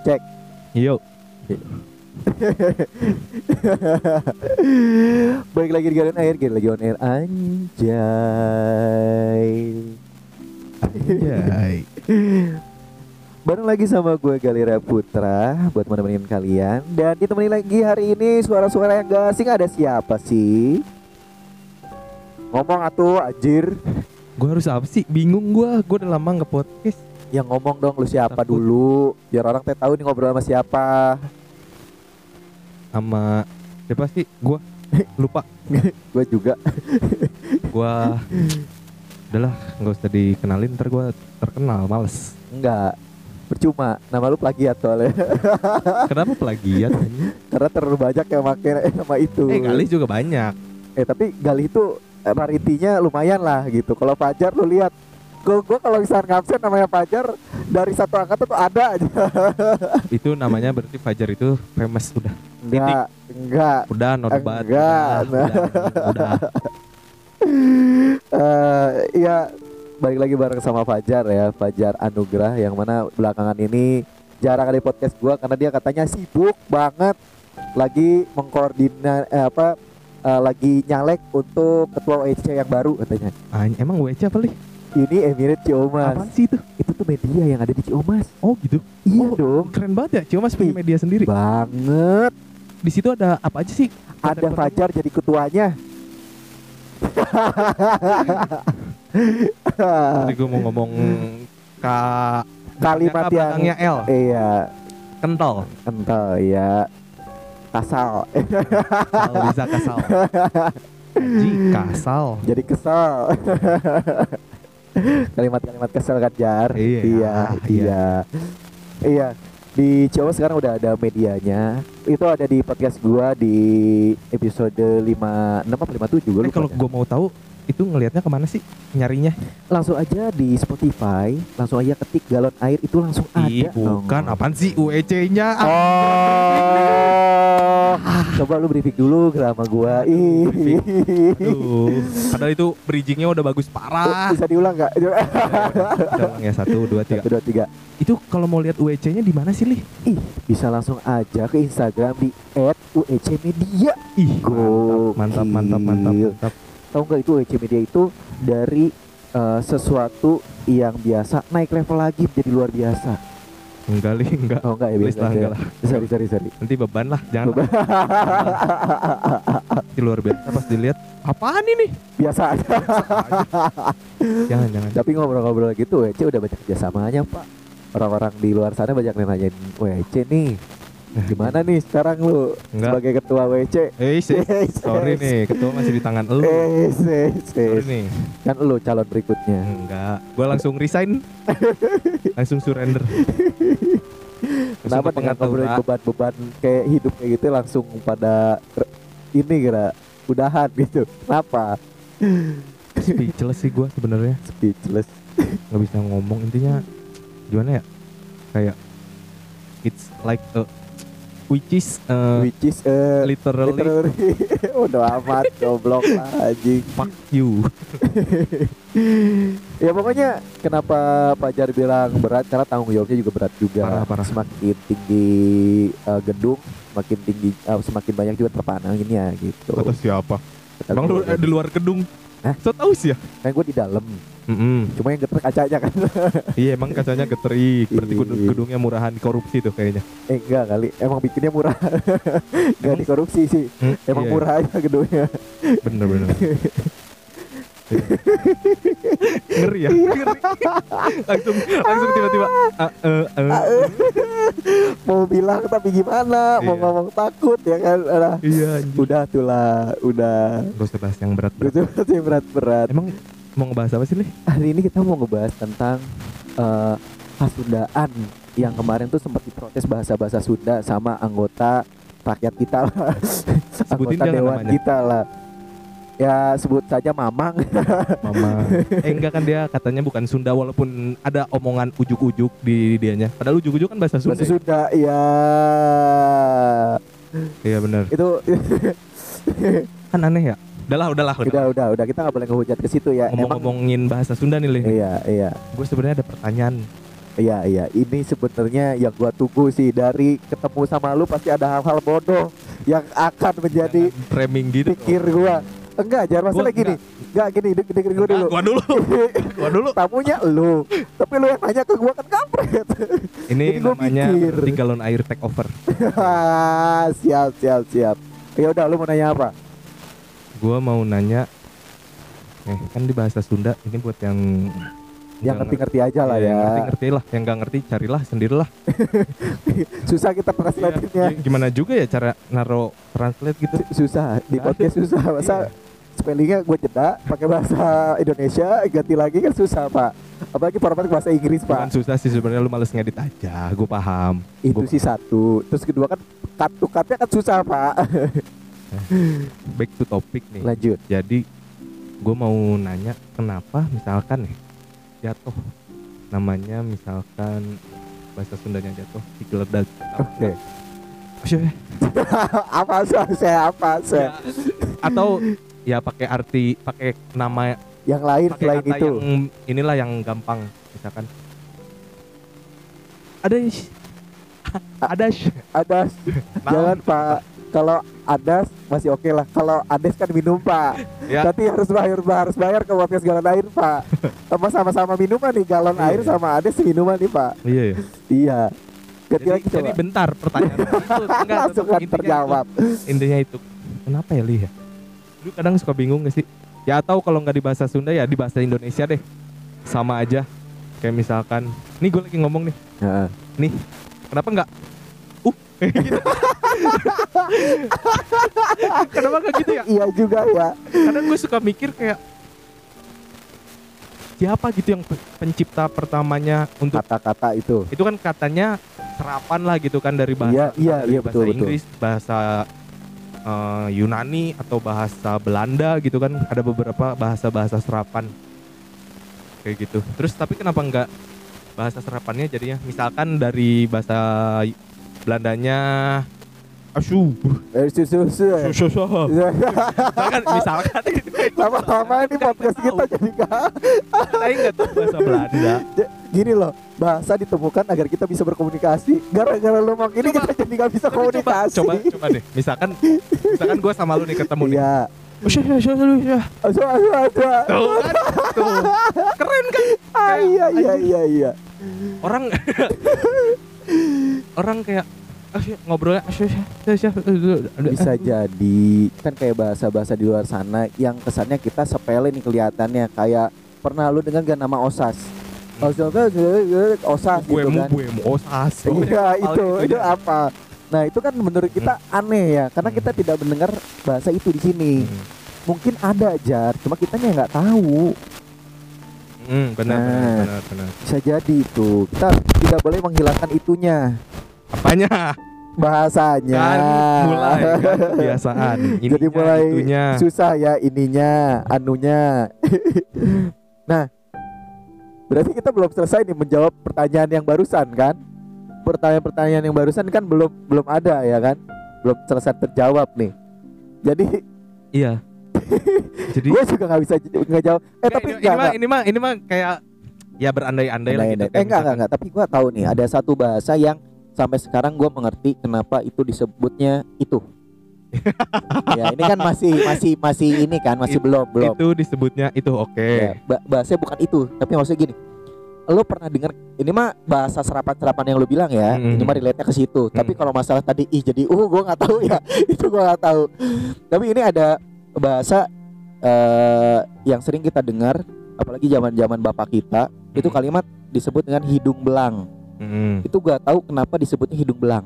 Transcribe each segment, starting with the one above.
Cek. Yuk. Baik lagi di Galon Air, kita lagi on air anjay. Anjay. Bareng lagi sama gue Galera Putra buat menemenin kalian dan ditemani lagi hari ini suara-suara yang gak asing ada siapa sih? Ngomong atuh anjir. Gue harus apa sih? Bingung gue. Gue udah lama nge podcast. Yang ngomong dong lu siapa Takut. dulu biar orang teh tahu nih ngobrol sama siapa. Sama siapa sih? Gue lupa. Gue juga. Gue udahlah nggak usah dikenalin ntar gue terkenal males Enggak. Percuma, nama lu plagiat soalnya. kenapa plagiat? Karena terlalu banyak yang pakai nama itu. eh kali juga banyak Eh tapi Galih itu eh, raritinya lumayan lah gitu. Kalau Fajar lu lihat Gue gua kalau misalnya ngabsen namanya Fajar dari satu angkatan tuh ada aja. itu namanya berarti Fajar itu famous udah Enggak, enggak. udah nobat Enggak. udah, udah, udah. Eh iya balik lagi bareng sama Fajar ya, Fajar Anugrah yang mana belakangan ini jarang ada di podcast gua karena dia katanya sibuk banget lagi mengkoordinar eh, apa eh, lagi nyalek untuk ketua OEC yang baru katanya. Anj- emang WC apa nih Ini Emirate Ciomas. apaan sih itu Itu tuh media yang ada di Ciomas. oh gitu Iya Oh. dong. keren banget ya Cuma punya media sendiri Banget. di situ ada apa aja sih Ada? Fajar jadi ketuanya. Tadi gue mau ngomong ka Kalimat yang L iya kental kental ya kasal Kasal bisa kasal Haji kasal jadi kesel kalimat-kalimat kesel kan jar Iya, iya iya. iya iya di Jawa sekarang udah ada medianya itu ada di podcast gua di episode 56 apa 57 gua Eh kalau dah. gue mau tahu itu ngelihatnya ke mana sih nyarinya? langsung aja di Spotify langsung aja ketik galon air itu langsung Ih ada bukan Oh. apaan sih UEC-nya? Oh, coba lu briefing dulu sama gua. Ih. Aduh, padahal itu bridgingnya udah bagus Oh, parah. bisa diulang nggak? Ulang ya satu dua tiga. Satu, dua, tiga. Itu kalau mau lihat UEC-nya di mana sih lih? Ih, bisa langsung aja ke Instagram di @uecmedia. Ih mantap mantap mantap mantap. mantap. Tahu nggak itu UEC Media itu dari eh, sesuatu yang biasa naik level lagi menjadi luar biasa. Enggak lih enggak. Oh enggak ya biasa lah, aja. enggak lah. Sorry sorry sorry. Nanti beban lah, jangan lah. Di luar biasa pas dilihat apaan ini? biasa aja. Jangan jangan. Tapi ngobrol-ngobrol gitu WC udah banyak kerjasamanya pak Orang-orang di luar sana banyak yang nanyain WC nih Gimana nih sekarang lu Enggak. sebagai ketua WC Eh Sorry nih, ketua masih di tangan. Yes, yes, Sorry nih. Kan lu calon berikutnya Enggak, gua langsung resign. langsung surrender. Kenapa dengan beban-beban kayak hidup kayak gitu langsung pada ini kira udahan gitu Kenapa? Speechless sih gua sebenarnya. Speechless nggak bisa ngomong intinya gimana ya kayak it's like a which is uh, Which is uh, literally, literally. Udah amat goblok lah anjing. Fuck you. Ya pokoknya kenapa Fajar bilang berat? Karena tanggung jawabnya juga berat juga. Parah, parah. Semakin tinggi uh, gedung, semakin tinggi uh, semakin banyak juga terpananginnya gitu. kata siapa? Kata bang lu eh, di luar gedung Hah? so tau sih ya kan gue di dalam. Mm-mm. Cuma yang geter kacanya kan. iya emang kacanya geterik berarti Iya. gedung- gedungnya murahan korupsi tuh kayaknya eh enggak kali. Emang bikinnya murah. enggak dikorupsi sih. Hmm, Emang iya, murah aja gedungnya. bener bener ngeri ya ngeri langsung langsung tiba-tiba ah, eh, eh. Mau bilang tapi gimana? Mau Iya. ngomong takut ya kan. Iya anjir. udah tuh lah, udah. Gak usah bahas yang berat-berat Itu sih berat-berat. emang mau ngebahas apa sih lih hari ini kita mau ngebahas tentang Hasundaan yang kemarin tuh sempat diprotes bahasa-bahasa Sunda sama anggota rakyat kita lah, anggota dewan namanya. kita lah. Ya sebut saja Mamang. Mama. eh enggak kan dia katanya bukan Sunda walaupun ada omongan ujuk-ujuk di dianya. Padahal ujuk-ujuk kan bahasa Sunda. Bahasa Sunda ya. Iya benar. Itu Kan aneh ya. Udahlah, udahlah, udah. udah udah udah kita nggak boleh ngehujat ke situ ya. Emang Ngomong-ngomongin bahasa Sunda nih, Lih. iya iya. Gue sebenarnya ada pertanyaan. Iya iya, ini sebenarnya yang gua tunggu sih dari ketemu sama lu pasti ada hal-hal bodoh yang akan menjadi framing gitu. pikir gua. Enggak, jangan masalah gini. Enggak gini, dek dengerin gua dulu. Gua dulu. Gua dulu. Tamunya lu, tapi lu yang nanya ke gua kan kampret. Ini Jadi gua namanya mikir. berarti galon air take over. siap siap siap. Ya udah lu mau nanya apa? Gua mau nanya eh kan di bahasa Sunda ini buat yang Yang ngerti-ngerti aja lah Iya, ya. Yang ngerti-ngerti lah, yang nggak ngerti carilah sendirilah. Susah kita translate-nya. Iya, Gimana juga ya cara naro translate gitu? Susah di podcast susah. Masa Iya. Spellingnya gue jeda pakai bahasa Indonesia ganti lagi kan susah pak. Apalagi format bahasa Inggris Bukan pak. susah sih sebenarnya lu males ngedit aja, gue paham. Itu Gua- sih satu. Terus kedua kan cut to cut-nya kan susah pak. Back to topic nih. Lanjut. Jadi gue mau nanya kenapa misalkan nih jatuh namanya misalkan bahasa Sundanya jatuh digeledak Oke. Maksudnya, apa sih? Saya apa sih? ya, atau ya pakai arti pakai nama Yang lain selain kata itu. yang inilah yang gampang misalkan ada ada. Ada jangan pak. Kalau ada masih oke lah. Kalau ades kan minum pak. ya Berarti harus bayar harus bayar ke podcast galon air pak. Sama sama-sama minuman nih galon Iya, air iya. sama ades minuman nih pak. iya ya. Iya. Ganti jadi, lagi jadi coba. bentar pertanyaan itu enggak Langsung kan terjawab. itu. intinya itu kenapa ya Li ya lu kadang suka bingung gak sih ya atau kalau nggak di bahasa Sunda ya di bahasa Indonesia deh sama aja kayak misalkan nih gue lagi ngomong nih Heeh. nih kenapa nggak uh gitu. kenapa nggak gitu ya Iya juga ya. kadang gue suka mikir kayak siapa gitu yang pe- pencipta pertamanya untuk Kata-kata itu. itu kan katanya serapan lah gitu kan dari Iya, bahasa iya, dari iya, bahasa betul, betul. Inggris bahasa eh, Yunani atau bahasa Belanda gitu kan. Ada beberapa bahasa-bahasa serapan. Kayak gitu. Terus tapi kenapa enggak bahasa serapannya jadinya? Misalkan dari bahasa Belandanya asu Eh, susu susu. susu misalkan misalkan. Lama-lama ini podcast kita jadi gak saya nggak tahu bahasa Belanda. Gini loh bahasa ditemukan agar kita bisa berkomunikasi. Gara-gara lo ini kita jadi gak bisa komunikasi. coba coba deh. Misalkan misalkan gue sama lu nih ketemu nih. Iya. Usah, usah, usah, usah. asu asu asu Tuh kan, tuh. Keren kan? ah, iya iya iya iya. Orang orang kayak "Ah, iya, ngobrolnya "Ah, iya, iya, iya, iya." bisa jadi kan kayak bahasa-bahasa di luar sana yang kesannya kita sepele nih kelihatannya kayak pernah lu dengar gak nama osas osas osas gitu kan buemu osas. iya itu itu ya. apa nah itu kan menurut kita aneh ya karena Hmm. kita tidak mendengar bahasa itu di sini Hmm. mungkin ada jar cuma kitanya nggak tahu Hmm, benar, Nah. benar, benar, benar. bisa jadi itu kita tidak boleh menghilangkan itunya Apanya? bahasanya Kan mulai kan kebiasaan. Ininya, Jadi mulai itunya. susah ya ininya anunya nah berarti kita belum selesai nih menjawab pertanyaan yang barusan kan pertanyaan-pertanyaan yang barusan kan belum belum ada ya kan belum selesai terjawab nih jadi Iya. Jadi gue juga nggak bisa nggak jawab eh tapi ini, enggak, ini mah ini mah ini mah kayak ya berandai-andai lah gitu. eh enggak enggak enggak tapi gue tahu nih ada satu bahasa yang sampai sekarang gue mengerti kenapa itu disebutnya itu ya ini kan masih masih masih ini kan masih It- belum belum Itu disebutnya itu oke. Ya, ba- bahasanya bukan itu, tapi maksudnya gini. Lo pernah dengar ini mah bahasa serapan-serapan yang lo bilang ya, Mm. ini mah relate-nya ke situ. Tapi Mm. kalau masalah tadi ih jadi uh gua nggak tahu ya. itu gua nggak tahu. Tapi ini ada bahasa eh yang sering kita dengar apalagi zaman-zaman bapak kita, itu Mm. kalimat disebut dengan hidung belang. Mm. Itu gua tahu kenapa disebutnya hidung belang.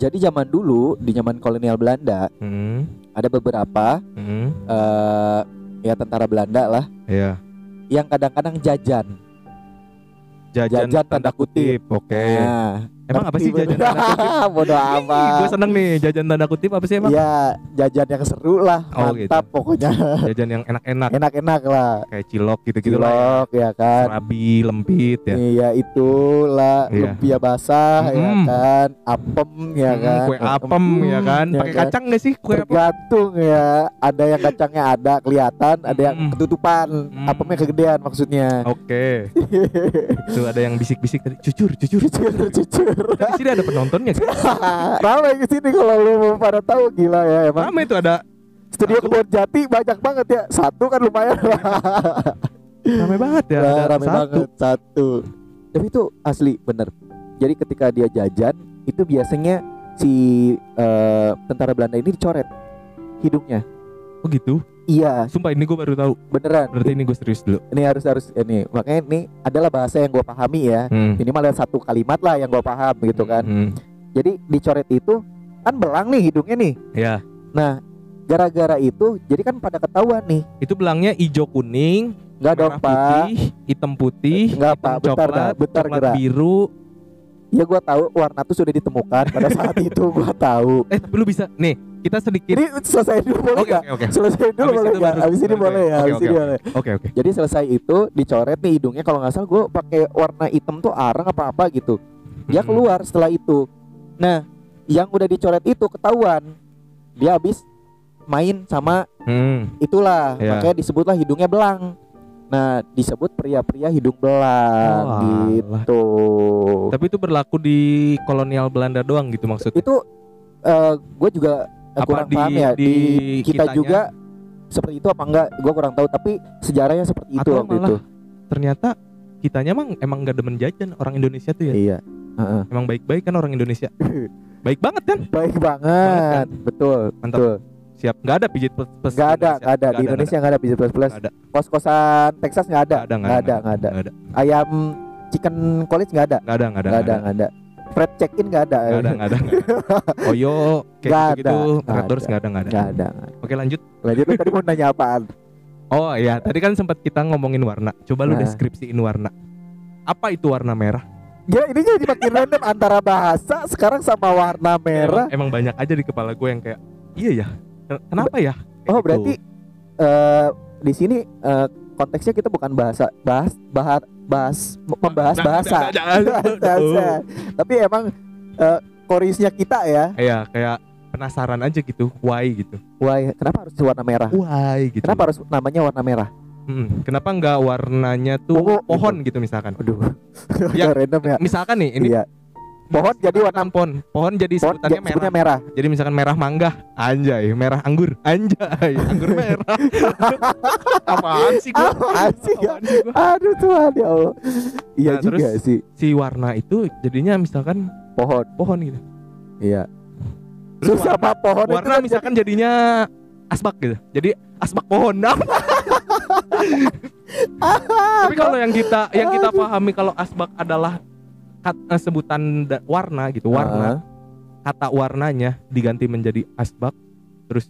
Jadi zaman dulu di zaman kolonial Belanda Mm. ada beberapa Mm. eh ya tentara Belanda lah Iya. yang kadang-kadang jajan. Jajan, Jajan tanda tanda kutip. kutip. Oke. Nah, Emang apa sih jajan tanda kutip? Bodoh Gue amat. seneng nih jajan tanda kutip apa sih emang? Ya jajan yang seru lah, Oh, mantap pokoknya. Jajan yang enak-enak Enak-enak lah. kayak cilok gitu-gitu lah. ya. Cilok ya kan. Serabi, lempit ya. Iya itulah Iya. lumpia basah ya Mm. kan, apem ya Hmm, kan. kue apem Mm, ya kan. ya Pakai kacang gak sih kue apem? Tergantung ya. Ada yang kacangnya ada kelihatan, ada yang Mm. ketutupan. Mm. Apemnya kegedean maksudnya. Oke. Tuh ada yang bisik-bisik tadi. Jujur, jujur. jujur, jujur. Di sini ada penontonnya. Ramai ke sini kalau lu mau pada tahu gila ya emang. Ramai tuh ada Studio Kebon Jati banyak banget ya. Satu kan lumayan lah. ramai banget ya. Nah, rame satu. banget satu. Tapi itu asli bener. Jadi ketika dia jajan itu biasanya si eh, tentara Belanda ini dicoret hidungnya. Oh gitu. Iya, Sumpah ini gue baru tahu. beneran. Berarti ini gue serius dulu. Ini harus harus ini. Makanya ini adalah bahasa yang gue pahami ya. Hmm. Minimal ada satu kalimat lah yang gue paham gitu kan. Hmm. Jadi dicoret itu kan belang nih hidungnya nih. Ya, Nah, gara-gara itu jadi kan pada ketahuan nih. itu belangnya hijau kuning, Enggak dong, Pak. putih, hitam putih, Enggak, hitam Pak. Bentar, dah. Bentar, gerak. biru. Ya gua tahu warna tuh sudah ditemukan pada saat itu gua tahu. Eh, tapi lu bisa nih, kita sedikit Ini selesai dulu boleh Oke, nggak? oke, oke. Selesai dulu Habis boleh nggak? Abis ini boleh ya. Abis ini boleh. Oke, oke. Jadi selesai itu dicoret nih hidungnya kalau nggak salah gue pakai warna hitam tuh arang apa apa gitu. Dia Mm-mm. keluar setelah itu. Nah, yang udah dicoret itu ketahuan. Dia habis main sama Hmm. itulah Iya. makanya disebutlah hidungnya belang. Nah, disebut pria-pria hidung belang Oh, gitu. Tapi itu berlaku di kolonial Belanda doang gitu maksudnya. Itu gue juga eh, Apa kurang di- paham ya di kita kitanya? juga seperti itu apa enggak? Gue kurang tahu. Tapi sejarahnya seperti itu Atau waktu malah itu. Ternyata kitanya emang emang gak demen jajan orang Indonesia tuh ya. Iya. Heeh. Emang baik-baik kan orang Indonesia. Baik banget kan? Baik Banget banget, betul, Mantap. betul. Siap. Nggak ada pijit plus plus. Nggak ada, nggak ada di Indonesia nggak ada bisa plus plus. Kos kosan Texas nggak ada, Nggak ada, nggak ada. Ayam chicken college nggak ada, Nggak ada, nggak ada. nggak ada, nggak ada. Fred check in nggak ada, Nggak ada, nggak ada. Oyo kayak Nggak gitu-gitu. ada, ada. nggak ada, nggak ada. nggak ada. Oke lanjut. Lanjut lu tadi mau nanya apaan? Oh iya, tadi kan sempat kita ngomongin warna. Coba lu Nah. deskripsiin warna. Apa itu warna merah? Ya ini jadi makin random antara bahasa sekarang sama warna merah. Emang, emang banyak aja di kepala gue yang kayak iya ya. Ken- Kenapa ya? Kayak Oh gitu. berarti eh di sini eh, konteksnya kita bukan bahasa bahas bahas bahas membahas Nggak, bahasa. nggak, jangan. Bahasa. Tapi emang eh, korisnya kita ya. Iya, kayak penasaran aja gitu. Why gitu. Why kenapa harus warna merah? Why gitu. Kenapa harus namanya warna merah? Mm, kenapa nggak warnanya tuh Ungu, pohon gitu misalkan? Aduh. Ya, random ya. Misalkan nih ini Iya. Pohon jadi warna pohon. Pohon jadi pohon sebutannya merah. merah. Jadi misalkan merah mangga, anjay, merah anggur, anjay, anggur merah. Apaan sih gua? Apaan sih, ya? Apaan sih gua? Aduh Tuhan ya Allah. Iya Nah, juga terus- sih. Si warna itu jadinya misalkan Pohon. pohon gitu. Iya. Terus Terus sama pohon itu warna kan misalkan jadinya asbak gitu. Jadi asbak pohon. Tapi kalau yang kita yang kita pahami kalau asbak adalah kat- eh, sebutan da- warna gitu, warna. Ah, Kata warnanya diganti menjadi asbak terus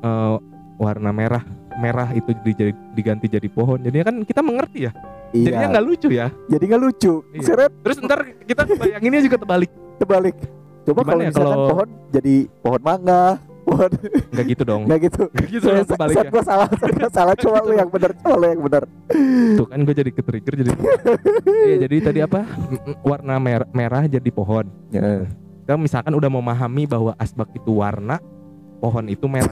eh, warna merah. Merah itu di- diganti jadi pohon. Jadinya kan kita mengerti ya. iya. Jadinya nggak lucu ya. Jadi nggak lucu. Iya. Seret Terus ntar kita bayanginnya juga terbalik. terbalik. Coba kalau ya misalkan kalau- pohon jadi pohon mangga, pohon Nggak gitu dong. nggak gitu. Nggak gitu dong terbalik ya. gua salah, salah. Coba lu yang benar, coba lu yang benar. Tuh kan gue jadi ke-trigger jadi. Iya, jadi tadi apa? Warna merah, merah jadi pohon. Ya. Kita misalkan udah memahami bahwa asbak itu warna, pohon itu merah,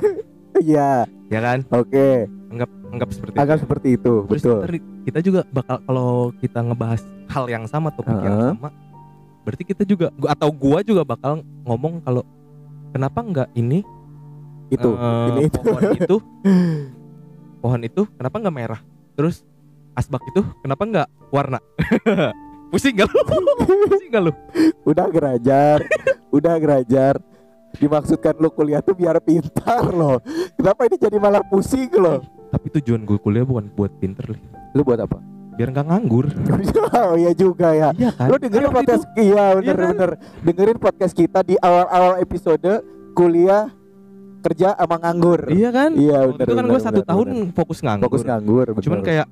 Iya, ya kan? oke. Anggap anggap seperti Agak itu. seperti itu, Terus betul. ntar kita juga bakal kalau kita ngebahas hal yang sama topik yang Heeh. sama, berarti kita juga atau gua juga bakal ngomong kalau kenapa enggak ini Itu, eh, ini itu. pohon itu pohon itu kenapa enggak merah? Terus asbak itu kenapa enggak warna? Pusing gak lu? Pusing gak lu? Udah gerajar, udah gerajar. Dimaksudkan lu kuliah tuh biar pintar loh. Kenapa ini jadi malah pusing loh? Tapi tujuan gue kuliah bukan buat pinter Li. Lu buat apa? Biar nggak nganggur oh iya juga ya. Iya kan Lu dengerin waktu podcast iya bener Iya kan? bener. Dengerin podcast kita di awal-awal episode kuliah kerja sama nganggur. Iya kan Iya bener. itu kan gue satu bener, tahun bener. fokus nganggur fokus nganggur bener. Cuman kayak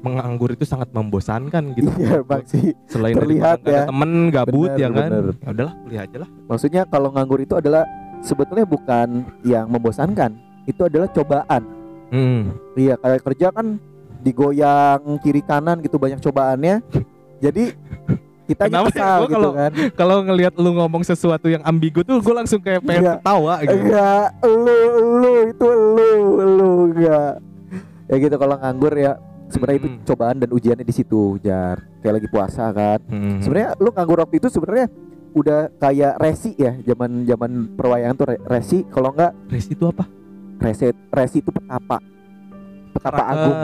menganggur itu sangat membosankan gitu. Iya bang sih. Selain terlihat ya. temen gabut Bener, ya kan. bener. Ya udahlah kuliah aja lah. Maksudnya kalau nganggur itu adalah sebetulnya bukan yang membosankan, itu adalah cobaan. Hmm. Iya kayak kerja kan digoyang kiri kanan gitu banyak cobaannya. Jadi kita Kenapa ya? kesal gitu kalau- kan. Kalau ngelihat lu ngomong sesuatu yang ambigu tuh gue langsung kayak pengen Iya. ketawa gitu. Enggak, lu lu itu lu lu enggak. Ya gitu kalau nganggur ya sebenarnya itu Mm-mm. cobaan dan ujiannya di situ, Jar. Kayak lagi puasa kan. Hmm. Sebenarnya lu nganggur waktu itu sebenarnya udah kayak resi ya, zaman zaman perwayangan tuh re- resi kalau enggak Resi itu apa? resi resi itu petapa. Petapa agung.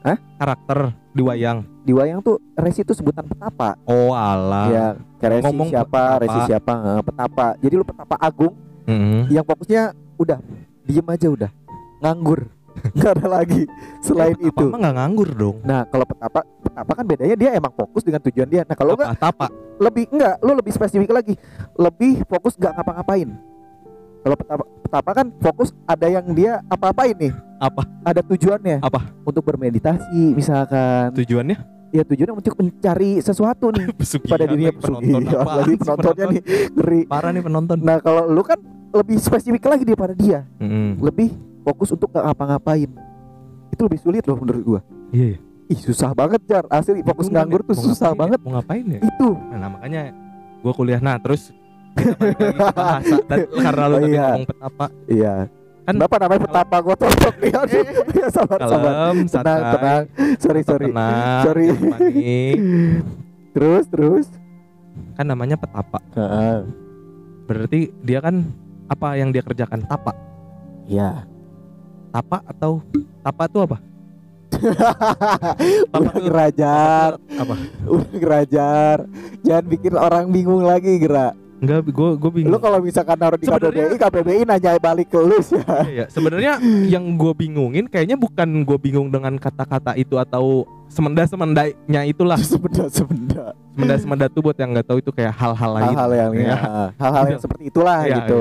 Hah? Karakter di wayang. Di wayang tuh resi itu sebutan petapa. Oh alah. ya, resi ngomong siapa, petapa. resi siapa, eh, petapa. Jadi lu petapa agung Hmm. yang fokusnya udah diem aja udah nganggur nggak ada lagi selain Petapa itu nggak nganggur dong. nah kalau petapa petapa kan bedanya dia emang fokus dengan tujuan dia nah kalau nggak? Tapa. lebih enggak lu lebih spesifik lagi lebih fokus nggak ngapa-ngapain kalau petapa petapa kan fokus ada yang dia apa-apain nih Apa? ada tujuannya Apa? untuk bermeditasi misalkan Tujuannya? ya tujuannya untuk mencari sesuatu nih Pesugihan pada dirinya penonton apaan lagi penontonnya penonton? nih ngeri Parah nih penonton. nah kalau lu kan lebih spesifik lagi daripada dia Hmm. lebih fokus untuk ngapa-ngapain itu lebih sulit loh menurut gua Iya. iya. ih susah banget jar asli fokus Bingung nganggur tuh susah ngapain banget ya? Mau ngapain ya? itu Nah makanya gue kuliah. Nah terus bahasa dan karena lu Oh, iya. ngomong petapa. iya Kan- kenapa namanya petapa gua tontok nih aduh ya sabar sabar tenang santai, tenang sorry sorry tenang, Sorry. terus terus Kan namanya petapa. Heeh. Berarti dia kan apa yang dia kerjakan? Tapa. Iya. Tapa atau tapa itu apa? udah tuh- gerajar, Apa? udah gerajar. Jangan bikin orang bingung lagi, Gerak. Enggak, gue gue bingung. Lu kalau misalkan naruh di Sebenarnya- KBBI, KBBI nanya balik ke lu sih. Iya, iya. Sebenarnya yang gue bingungin kayaknya bukan gue bingung dengan kata-kata itu atau semenda-semendanya itulah. Sebenda. Semenda-semenda tuh buat yang nggak tahu itu kayak hal-hal lain. Hal-hal yang Ya. ya, hal-hal yang seperti itulah Iya, gitu.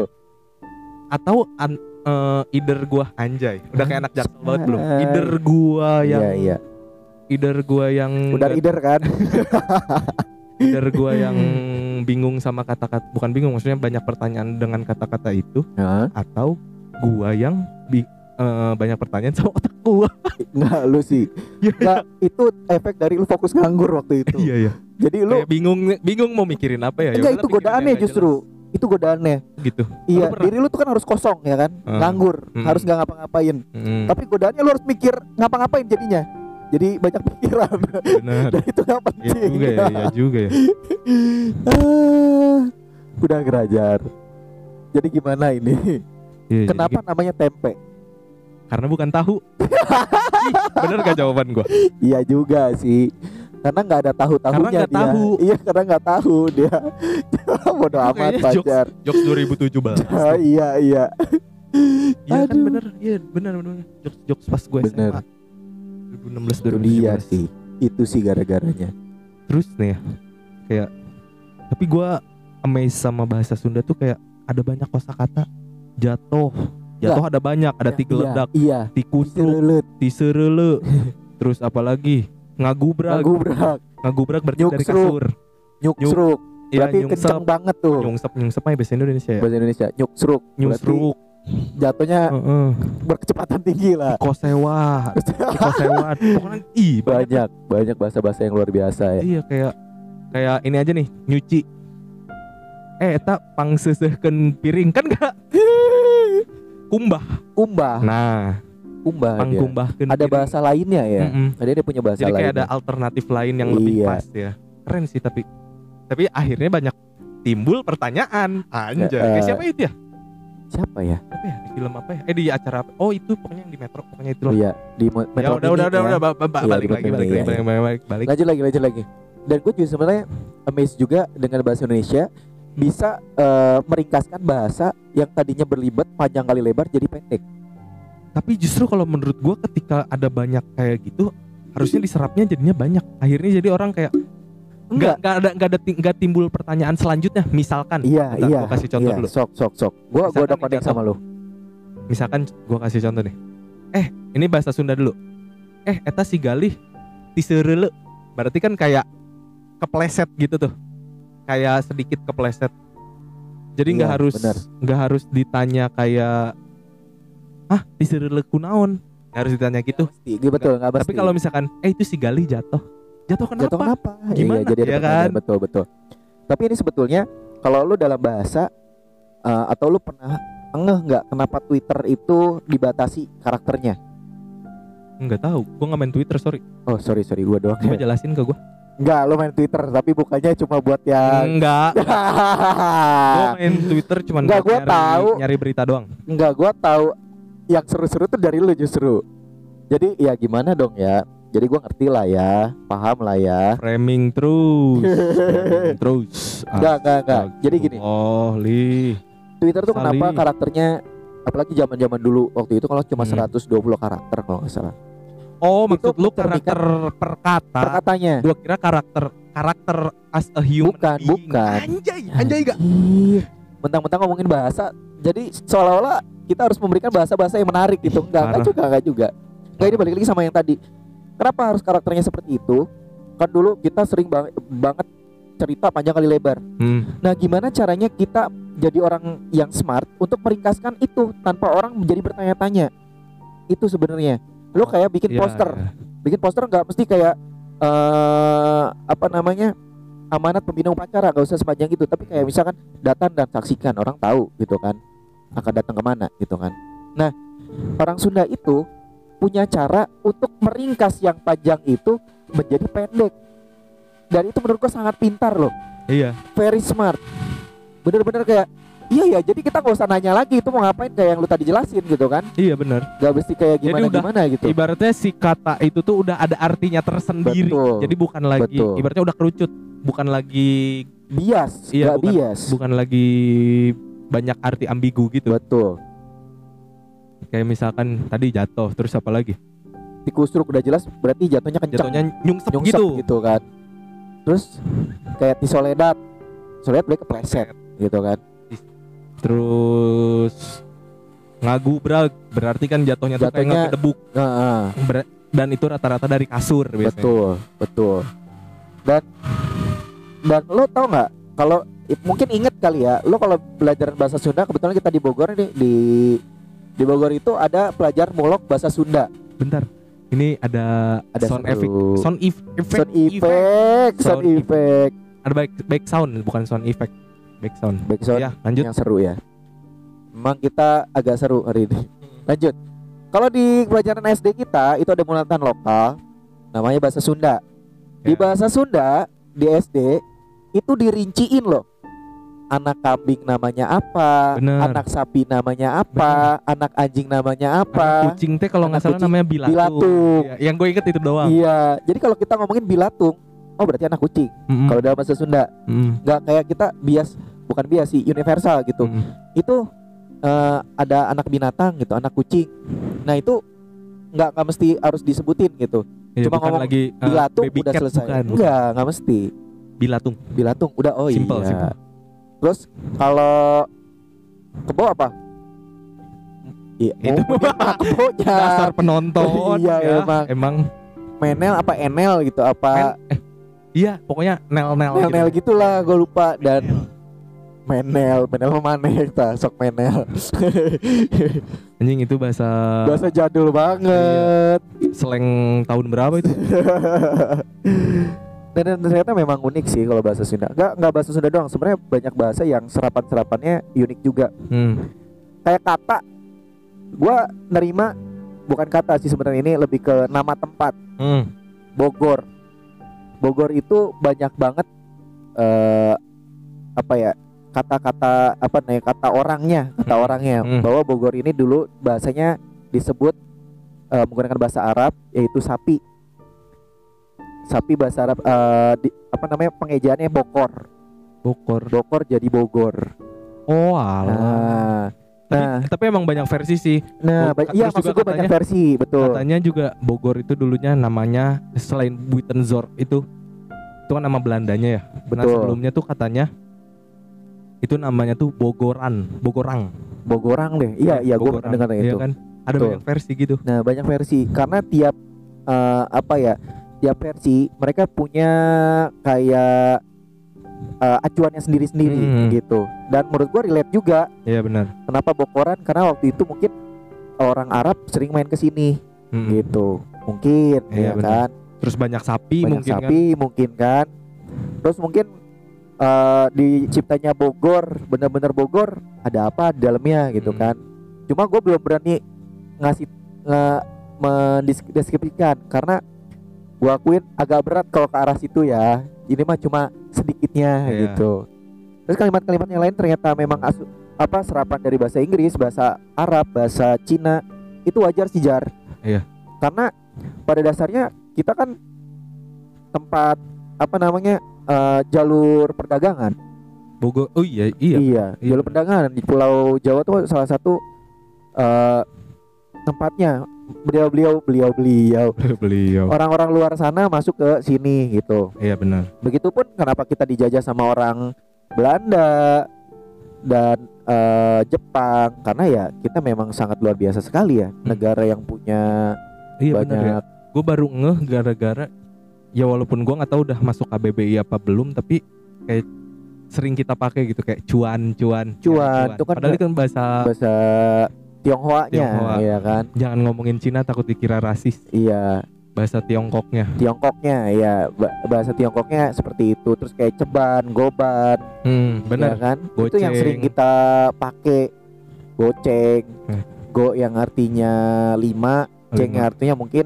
Atau an, eh, either gua anjay. Udah kayak anak jaksel banget belum? Either gua yang Iya, iya. either gua yang Udah ider kan? either gua yang bingung sama kata-kata bukan bingung maksudnya banyak pertanyaan dengan kata-kata itu Heeh. atau gua yang bi- eh, banyak pertanyaan sama otak gua. Enggak lu sih. Enggak, itu efek dari lu fokus nganggur waktu itu. Iya iya. Jadi lu Kayak bingung bingung mau mikirin apa ya? Ya enggak itu godaannya nggak justru. Itu godaannya. gitu. Iya, Lu diri lu tuh kan harus kosong ya kan? Hmm. Nganggur, Hmm. harus nggak ngapa-ngapain. Mm, Tapi godaannya lu harus mikir ngapa-ngapain jadinya. Jadi banyak pikiran. bener. Dan itu nggak Iya penting. juga ya, iya juga ya. Ah, udah gerajar. Jadi gimana ini? Jadi Kenapa gitu. namanya tempe? Karena bukan tahu. Bener gak jawaban gua? Iya juga sih. Karena nggak ada tahu tahunya dia. tahu. Iya karena nggak tahu dia. Bodoh amat pacar. Jokes 2017. Ah, iya iya. Iya kan bener, iya bener bener. Jokes jokes pas gue. SMA. 2016 Itu dia 2017. sih. Itu sih gara-garanya. Terus nih ya, kayak tapi gua amazed sama bahasa Sunda tuh kayak ada banyak kosakata jatuh. Jatuh ada banyak, ada Ya, tigeledak, Iya. iya. Tilelet, tiserele. Terus apa lagi? Ngagubrak. ngagubrak, Ngagubrak berarti dari Nyuksruk. kasur. nyuksruk. Iya, Berarti nyungsep. kenceng banget tuh. Nyungsep, nyungsep mah bahasa Indonesia ya. Bahasa Indonesia nyuksruk. Berarti Jatuhnya Heeh. berkecepatan tinggi lah. Kosewa. Kosewa. Pokoknya ih banyak. banyak bahasa-bahasa yang luar biasa ya. Iya kayak kayak ini aja nih, nyuci. Eh, eta pangsesehkeun piring kan gak kumbah. Kumbah, Nah, kumbah pangkumbahkeun Ada piring. bahasa lainnya ya. Mm-mm. Ada dia punya bahasa Jadi kayak lainnya. ada alternatif lain yang lebih Iya. pas ya. Keren sih tapi tapi akhirnya banyak timbul pertanyaan. Anjay, kayak eh, siapa itu ya? Siapa ya? Apa ya? Di film apa ya? Eh di acara apa? Oh, itu pokoknya yang di Metro, pokoknya itu Oh iya di Ya Metro udah Mini udah udah ya. udah Iya, balik di lagi balik lagi iya, balik balik balik. Lanjut lagi, lanjut lagi. Dan gue juga sebenarnya amazed juga dengan bahasa Indonesia bisa eh, meringkaskan bahasa yang tadinya berlibat panjang kali lebar jadi pendek. Tapi justru kalau menurut gua ketika ada banyak kayak gitu harusnya diserapnya jadinya banyak. Akhirnya jadi orang kayak nggak Enggak. nggak ada nggak ada ti- nggak timbul pertanyaan selanjutnya. Misalkan, Iya, Bentar, iya. gua kasih contoh iya. dulu. Sok, sok, sok. Gua gua Misalkan udah nih connect jatuh. sama lu. misalkan gua kasih contoh nih. Eh, ini bahasa Sunda dulu. Eh, eta si Galih tiserele berarti kan kayak kepleset gitu tuh kayak sedikit kepleset jadi nggak Iya, harus nggak harus ditanya kayak ah tiserele kunaon Nggak harus ditanya gitu Iya betul nggak tapi kalau misalkan eh itu si Gali jatuh jatuh kenapa jatuh kenapa? Gimana? Iya, jadi ada Ya kan? betul betul. Tapi ini sebetulnya kalau lu dalam bahasa eh, atau lu pernah ngeh nggak kenapa Twitter itu dibatasi karakternya? nggak tahu gua nggak main Twitter sorry Oh sorry sorry gua doang. coba jelasin ke gua Enggak, lu main Twitter tapi bukannya cuma buat yang enggak gua main Twitter Nggak, buat gua nyari, tahu. nyari berita doang Enggak, gua tahu yang seru-seru tuh dari lu justru. Jadi ya gimana dong ya? Jadi gua ngerti lah ya, paham lah ya. framing terus framing terus Enggak, enggak, enggak. Jadi gini, oh li Twitter tuh Sali. kenapa karakternya apalagi zaman-zaman dulu waktu itu kalau cuma Hmm. 120 karakter kalau nggak salah. oh maksud lu karakter per kata Perkatanya. gua kira karakter karakter as a human Bukan, being. bukan. anjay anjay gak. Mentang-mentang ngomongin bahasa, jadi seolah-olah kita harus memberikan bahasa-bahasa yang menarik gitu. Enggak, enggak juga, enggak juga. Enggak ini balik lagi sama yang tadi. Kenapa harus karakternya seperti itu? Kan dulu kita sering bang- banget cerita panjang kali lebar. hmm. Nah, gimana caranya kita jadi orang yang smart untuk meringkaskan itu tanpa orang menjadi bertanya-tanya? Itu sebenarnya. Lo kayak bikin Iya, poster, iya. bikin poster nggak mesti kayak eh apa namanya amanat pembina upacara nggak usah sepanjang itu tapi kayak misalkan datang dan saksikan orang tahu gitu kan akan datang ke mana gitu kan nah orang Sunda itu punya cara untuk meringkas yang panjang itu menjadi pendek. Dan itu menurutku sangat pintar loh. Iya. Very smart. Bener-bener kayak iya ya jadi kita nggak usah nanya lagi itu mau ngapain kayak yang lu tadi jelasin gitu kan. Iya bener. Nggak mesti kayak Jadi gimana udah gimana gitu. ibaratnya si kata itu tuh udah ada artinya tersendiri. Betul. jadi bukan lagi Betul. ibaratnya udah kerucut. Bukan lagi bias Iya, bukan- bias. bukan lagi banyak arti ambigu gitu. Betul kayak misalkan tadi jatuh terus apa lagi? Tikus truk udah jelas berarti jatuhnya kencang jatuhnya nyungsep, nyungsep gitu. gitu. kan. Terus kayak di Soledad Soledad boleh kepleset gitu kan. Terus ngagubrak berarti kan jatuhnya tuh kayak Jatuhnya- nah, ah, Ber- dan itu rata-rata dari kasur biasanya. Betul betul. Dan dan lo tau nggak kalau mungkin inget kali ya lo kalau belajar bahasa Sunda kebetulan kita di Bogor nih di di Bogor itu ada pelajar molok bahasa Sunda bentar ini ada, ada sound seru. effect sound if- effect sound effect sound Sound effect. effect ada back back sound bukan sound effect back sound back sound ya lanjut yang seru ya. Memang kita agak seru hari ini. Lanjut. Kalau di pelajaran SD kita itu ada mulatan lokal namanya bahasa Sunda. Di Ya. bahasa Sunda di SD itu dirinciin loh. Anak kambing namanya apa, Bener. anak sapi namanya apa, anak anjing namanya Anak apa. kucing teh kalau nggak Anak salah kucing namanya bilatung, bilatung. Iya, yang gue inget itu doang Iya, jadi kalau kita ngomongin bilatung, oh berarti anak kucing. Mm-mm. Kalau dalam bahasa Sunda, nggak kayak kita bias, bukan bias sih, universal gitu. Mm-mm. itu eh, ada anak binatang gitu, anak kucing. Nah itu nggak nggak mesti harus disebutin gitu. Iya, Cuma ngomong lagi uh, Bilatung udah selesai. bukan. Enggak, nggak mesti. bilatung Bilatung udah oh Simple, iya. simple. Terus kalau kebo apa? Iya, Itu oh, dia mah kebonya. dasar penonton Iya, ya. emang. emang. Menel apa enel gitu apa? Men- eh, iya pokoknya nel nel nel nel gitulah gue lupa. Dan menel. menel mana kita? Sok menel. Anjing itu bahasa bahasa jadul banget. Slang tahun berapa itu dan, ternyata memang unik sih kalau bahasa Sunda. Enggak enggak bahasa Sunda doang, sebenarnya banyak bahasa yang serapan-serapannya unik juga. hmm. Kayak kata gua nerima bukan kata sih sebenarnya ini lebih ke nama tempat Hmm. Bogor. Bogor itu banyak banget eh apa ya? kata-kata apa nih kata orangnya, kata Hmm. orangnya Hmm. bahwa Bogor ini dulu bahasanya disebut eh, menggunakan bahasa Arab yaitu sapi. Sapi bahasa Arab eh, di- apa namanya pengejaannya bokor. Bogor Bokor jadi Bogor. oh alah Nah, tapi, nah, tapi emang banyak versi sih nah, ba- iya maksud gue banyak versi, betul. katanya juga Bogor itu dulunya namanya selain Buitenzorg itu itu kan nama Belandanya ya nah Betul. sebelumnya tuh katanya itu namanya tuh Bogoran Bogorang Bogorang deh. Iya, iya gue pernah dengar Iya itu. kan ada Betul. banyak versi gitu Nah, banyak versi karena tiap eh, apa ya? Tiap versi mereka punya kayak eh, acuannya sendiri-sendiri Hmm. gitu. Dan menurut gua relate juga Iya benar. kenapa Bokoran karena waktu itu mungkin orang Arab sering main ke sini Mm-mm. gitu. Mungkin Hmm. Iya, ya benar. kan. Terus banyak sapi Banyak mungkin kan. sapi mungkin kan. Terus mungkin eh di ciptanya Bogor, bener-bener Bogor ada apa di dalamnya gitu Hmm. kan. Cuma gue belum berani ngasih nge mendeskripsikan karena gua akuin agak berat kalau ke arah situ ya. Ini mah cuma sedikitnya Iya. gitu. Terus kalimat-kalimat yang lain ternyata memang asu, apa serapan dari bahasa Inggris, bahasa Arab, bahasa Cina itu wajar sih jar. Iya. Karena pada dasarnya kita kan tempat apa namanya eh, jalur perdagangan. Bogor. Oh iya iya. Iya, Iya. jalur perdagangan di Pulau Jawa tuh salah satu eh, tempatnya beliau-beliau beliau-beliau Beliau. orang-orang luar sana masuk ke sini gitu. Iya benar. Begitupun kenapa kita dijajah sama orang Belanda dan eh, Jepang karena ya kita memang sangat luar biasa sekali ya negara yang punya Iya benar ya. banyak Gue baru ngeh gara-gara ya walaupun gua nggak tahu udah masuk KBBI apa belum tapi kayak sering kita pakai gitu kayak cuan cuan Cuan, Ya, itu kan padahal itu kan bahasa bahasa Tionghoanya Tionghoa. ya kan. jangan ngomongin Cina takut dikira rasis Iya, bahasa Tiongkoknya Tiongkoknya ya ba- bahasa Tiongkoknya seperti itu. Terus kayak ceban, goban, hmm, ya benar kan? Itu yang Goceng. sering kita pakai. Goceng. Hmm. Go yang artinya lima, ceng yang artinya mungkin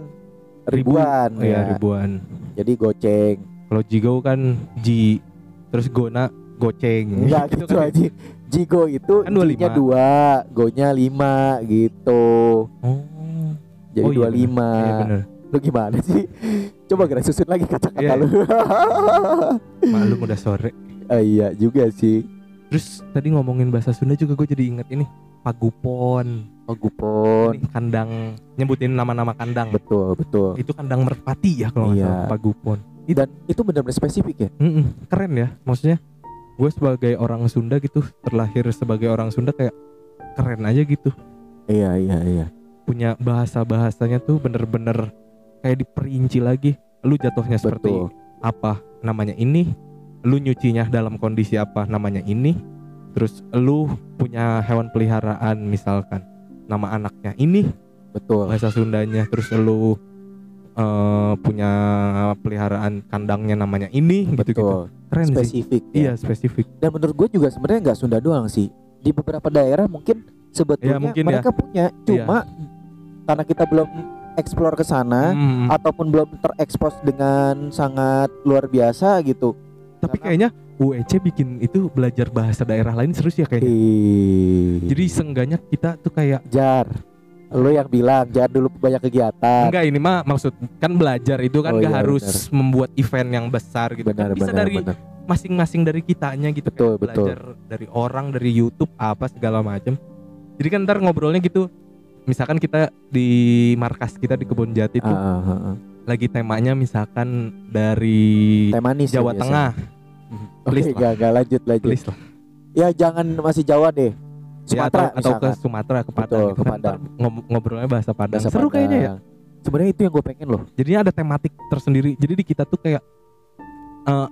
Ribu. ribuan Oh, iya, ya. ribuan Jadi goceng. kalau Jigo kan Ji terus Gona goceng Enggak gitu kan. aja. Jigo itu Kan 25. Dua, go-nya lima gitu. oh Jadi Oh, iya dua bener. lima. iya bener Lu gimana sih? Coba gerak susun lagi kata-kata Iya. lu. malum udah sore Ah, iya juga sih. terus tadi ngomongin bahasa Sunda juga gue jadi inget ini Pagupon Pagupon. Ini kandang nyebutin nama-nama kandang Betul, betul. itu kandang merpati ya kalau Iya. salah Pagupon Dan itu benar-benar spesifik ya. Mm-mm, keren ya maksudnya gue sebagai orang Sunda gitu terlahir sebagai orang Sunda kayak keren aja gitu. Iya, iya, iya. punya bahasa bahasanya tuh bener-bener kayak diperinci lagi. Lu jatuhnya seperti Betul. apa? Namanya ini. Lu nyucinya dalam kondisi apa? Namanya ini. Terus lu punya hewan peliharaan misalkan. Nama anaknya ini. Betul. bahasa Sundanya. Terus lu eh, punya peliharaan kandangnya namanya ini gitu gitu keren sih Spesifik. ya. iya spesifik Dan menurut gue juga sebenarnya nggak Sunda doang sih. Di beberapa daerah mungkin sebetulnya Ya, mungkin ya. mereka punya, cuma karena kita belum eksplor ke sana Hmm. ataupun belum terekspos dengan sangat luar biasa gitu. tapi karena- kayaknya UEC bikin itu belajar bahasa daerah lain serius ya kayaknya Ih. jadi seenggaknya kita tuh kayak jar, lu yang bilang jangan dulu banyak kegiatan. enggak ini mah maksud kan belajar itu kan Oh, nggak iya, harus membuat event yang besar gitu Benar, kan bisa benar, dari masing-masing dari kitanya gitu Betul, kayak betul. belajar dari orang dari YouTube apa segala macam jadi kan ntar ngobrolnya gitu misalkan kita di markas kita di kebun jati tuh Ah, ah, ah. lagi temanya misalkan dari Teh manis ya Jawa biasanya. Tengah Oke, Please lah. gak, gak lanjut lanjut. please lah Ya jangan masih Jawa deh. Ya, Sumatera atau, atau ke. Sumatera ke Padang Betul, gitu ke kan. Padang. Ntar ngob- ngobrolnya bahasa Padang Bahasa seru kayaknya ya Padang. Sebenarnya itu yang gue pengen loh. jadinya ada tematik tersendiri jadi di kita tuh kayak eh,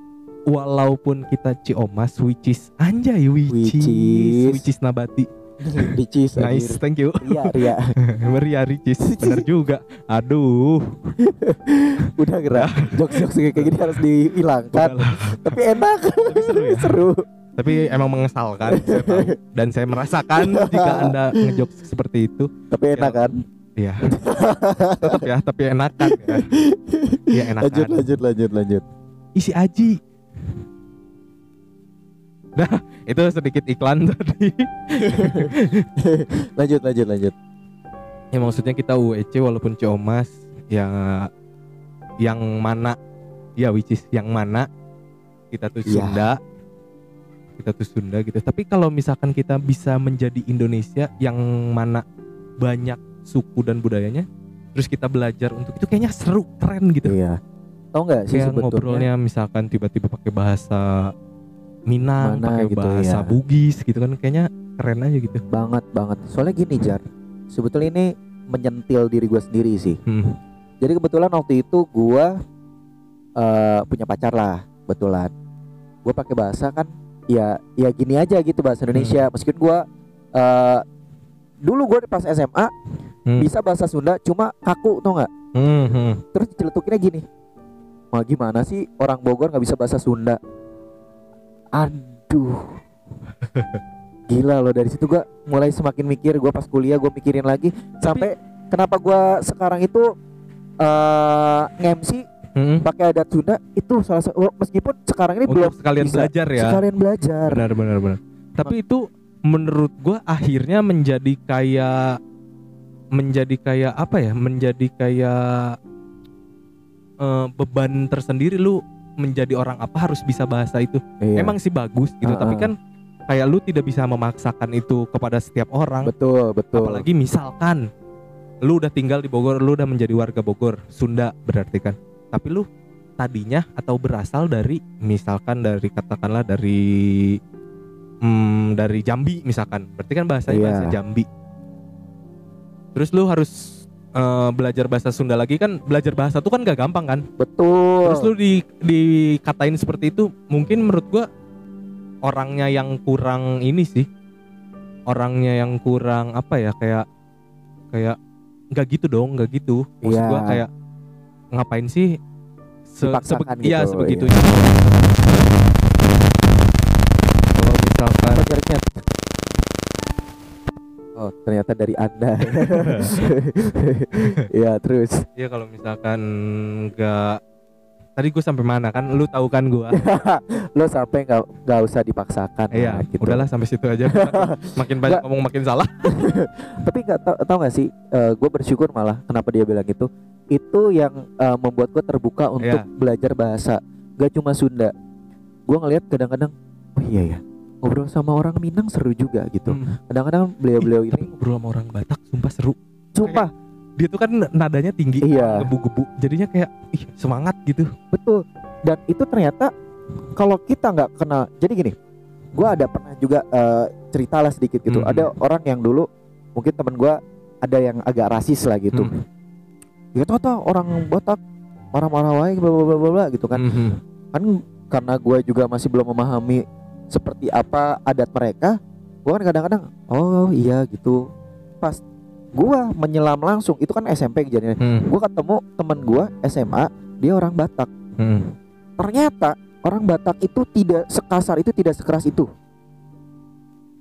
walaupun kita Ciomas which is anjay which, Which is which is nabati Ricis nice anjir. thank you Iya, Ria. Meriah Ricis bener juga aduh Udah gerak. Jokes-jokes kayak gini harus dihilangkan. Tapi enak. tapi seru ya Seru. Tapi emang mengesalkan saya tahu. dan saya merasakan jika anda ngejok seperti itu Tapi enak kan. ya tetap ya tapi enakan ya ya enakan Lanjut, lanjut, lanjut, lanjut. isi aji nah itu sedikit iklan tadi lanjut, lanjut, lanjut. ya maksudnya kita UEC walaupun Ciomas ya yang mana ya which is yang mana kita tuh Iya. Sunda kita tuh Sunda gitu tapi kalau misalkan kita bisa menjadi Indonesia yang mana banyak suku dan budayanya terus kita belajar untuk itu kayaknya seru keren gitu Iya. Tahu nggak sih kayak sebetulnya? ngobrolnya misalkan tiba-tiba pakai bahasa Minang pakai gitu bahasa ya. Bugis gitu kan kayaknya keren aja gitu banget banget. Soalnya gini Jar, sebetulnya ini menyentil diri gue sendiri sih. Hmm. Jadi kebetulan waktu itu gua eh, punya pacar lah, betulan. Gue pakai bahasa kan, ya ya gini aja gitu bahasa Indonesia. Meskipun gue eh dulu gue pas SMA Hmm. bisa bahasa Sunda, cuma kaku tuh nggak. Hmm, hmm. Terus celetukinnya gini, mau gimana sih orang Bogor nggak bisa bahasa Sunda? Aduh, gila loh dari situ gua mulai semakin mikir. Gue pas kuliah gue mikirin lagi sampai kenapa gua sekarang itu eh nge-MC Hmm. pakai adat Sunda itu salah satu meskipun sekarang ini belum Untuk sekalian bisa. belajar ya. sekalian belajar. Benar benar benar. Tapi itu menurut gua akhirnya menjadi kayak menjadi kayak apa ya? Menjadi kayak eh, beban tersendiri lu menjadi orang apa harus bisa bahasa itu. Iya. Emang sih bagus gitu, Ah, tapi ah. kan kayak lu tidak bisa memaksakan itu kepada setiap orang. betul betul. Apalagi misalkan lu udah tinggal di Bogor, lu udah menjadi warga Bogor, Sunda berarti kan. Tapi lu tadinya atau berasal dari misalkan dari katakanlah dari hmm, dari Jambi misalkan. Berarti kan bahasanya Iya. bahasa Jambi. Terus lu harus eh, belajar bahasa Sunda lagi kan belajar bahasa tuh kan gak gampang kan betul. terus lu di dikatain seperti itu mungkin menurut gua orangnya yang kurang ini sih orangnya yang kurang apa ya kayak kayak nggak gitu dong nggak gitu maksud Iya. gua kayak ngapain sih se iya gitu, sebegitunya kalau misalkan? Oh ternyata dari anda. ya terus. ya kalau misalkan nggak tadi gue sampai mana kan lu tahu kan gua Lo sampai nggak nggak usah dipaksakan. iya nah, gitu. udahlah sampai situ aja makin banyak ngomong makin salah Tapi nggak tau, tau gak sih? gue bersyukur malah kenapa dia bilang itu. Itu yang eh, membuat gue terbuka untuk Iya. belajar bahasa. Gak cuma Sunda. Gue ngelihat kadang-kadang, oh iya ya. Ngobrol sama orang Minang seru juga gitu. Hmm. Kadang-kadang beliau-beliau tapi ini, ngobrol sama orang Batak sumpah seru sumpah, dia tuh kan nadanya tinggi iya. gebu-gebu jadinya kayak ih semangat gitu Betul. Dan itu ternyata kalau kita nggak kenal, jadi gini, gue ada pernah juga eh, cerita lah sedikit gitu. Hmm. Ada orang yang dulu mungkin temen gue ada yang agak rasis lah gitu. Hmm. Ya tau tau orang Batak marah-marah wae bla bla bla bla gitu kan. Mhm. Kan karena gue juga masih belum memahami seperti apa adat mereka, gue kan kadang-kadang oh iya gitu. Pas gue menyelam langsung itu kan SMP kejadiannya. Hmm. Gue ketemu temen gue SMA, dia orang Batak Hmm. ternyata orang Batak itu tidak sekasar itu tidak sekeras itu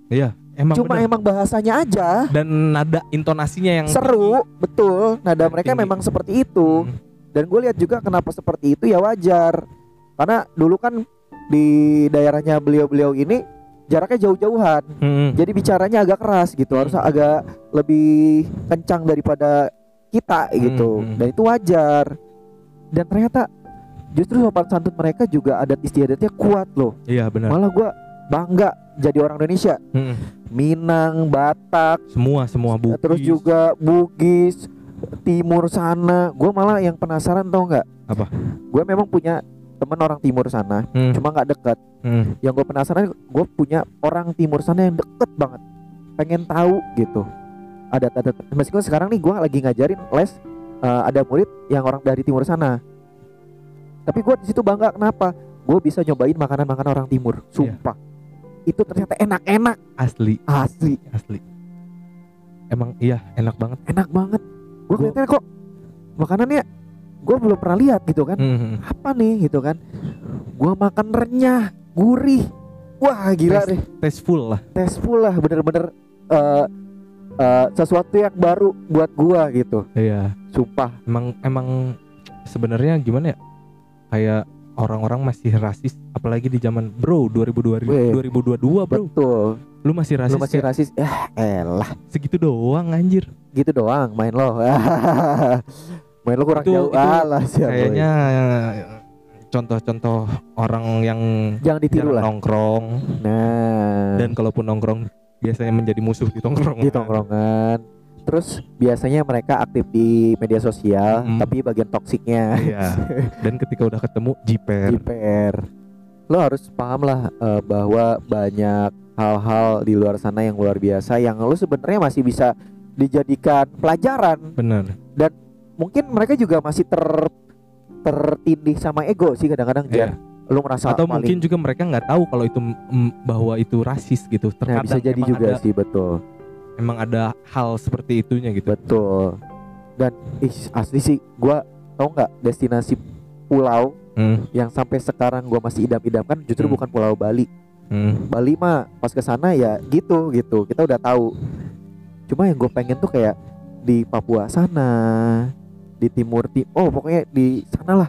Iya, emang cuma bener. emang bahasanya aja dan nada intonasinya yang seru betul nada mereka tinggi. memang seperti itu Hmm. dan gue lihat juga kenapa seperti itu ya wajar karena dulu kan di daerahnya beliau-beliau ini jaraknya jauh-jauhan Hmm. jadi bicaranya agak keras gitu harus Hmm. agak lebih kencang daripada kita gitu Hmm, dan itu wajar dan ternyata justru sopan santun mereka juga adat istiadatnya kuat loh Iya benar. malah gua bangga jadi orang Indonesia Hmm. Minang Batak Semua semua buku. terus juga Bugis Timur sana gua malah yang penasaran tau nggak Apa? gue memang punya teman orang Timur sana Hmm. cuma nggak dekat Hmm. yang gue penasaran gue punya orang Timur sana yang deket banget. Pengen tahu gitu. Adat-adat meskipun sekarang nih gue lagi ngajarin les eh, ada murid yang orang dari Timur sana. Tapi gue di situ bangga kenapa? Gue bisa nyobain makanan-makanan orang Timur. Sumpah. Itu ternyata enak-enak. Asli, asli. Asli. Emang iya enak banget. enak banget. Gue kelihatannya kok makanannya gue belum pernah lihat gitu kan Hmm. apa nih gitu kan gue makan renyah gurih wah gila Tes- deh Tasteful lah. tasteful lah bener-bener eh, eh, sesuatu yang baru buat gua gitu Iya. sumpah Emang emang sebenarnya gimana ya? Kayak orang-orang masih rasis apalagi di zaman bro 2022 Weh. 2022 bro. betul Lu masih rasis lu masih kayak rasis ya elah segitu doang anjir. gitu doang main lo main lo kurang Itu- jauh itu alah siapa Kayaknya eh, contoh-contoh orang yang jangan ditiru lah nongkrong nah dan kalaupun nongkrong biasanya menjadi musuh di tongkrong. di tongkrongan terus biasanya mereka aktif di media sosial Mm. tapi bagian toksiknya Iya. Dan ketika udah ketemu jiper. JPR lo harus paham lah eh, bahwa banyak hal-hal di luar sana yang luar biasa yang lo sebenarnya masih bisa dijadikan pelajaran Bener. Mungkin mereka juga masih ter tertindih sama ego sih kadang-kadang Iya. Jar. Lu merasa atau paling mungkin juga mereka nggak tahu kalau itu mm, bahwa itu rasis gitu Nah, terkadang bisa jadi juga ada, sih betul. emang ada hal seperti itunya gitu Betul. Dan ih, asli sih gua tau nggak destinasi pulau Hmm, yang sampai sekarang gua masih idam-idamkan justru Hmm. bukan Pulau Bali. hmm, Bali mah pas ke sana ya gitu gitu. Kita udah tahu. Cuma yang gue pengen tuh kayak di Papua sana, di Timur Tim. Oh, pokoknya di sana lah.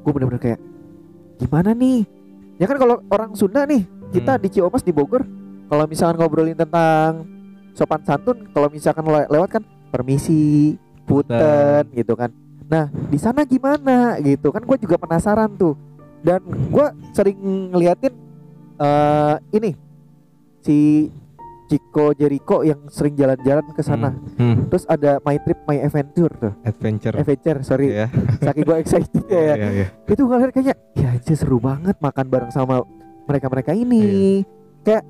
Gue bener-bener kayak gimana nih? Ya kan kalau orang Sunda nih, kita Hmm. di Ciomas di Bogor, kalau misalkan ngobrolin tentang sopan santun, kalau misalkan le- lewat kan permisi, punten gitu kan. Nah, di sana gimana gitu kan gue juga penasaran tuh. Dan gue sering ngeliatin eh ini si Chico Jericho yang sering jalan-jalan ke sana. hmm, hmm. Terus ada My Trip My Adventure tuh. adventure Adventure, sorry. ya Saking gue excited ya. Iya, iya. Itu gue liat kayaknya ya anjir seru banget makan bareng sama mereka-mereka ini. Kayak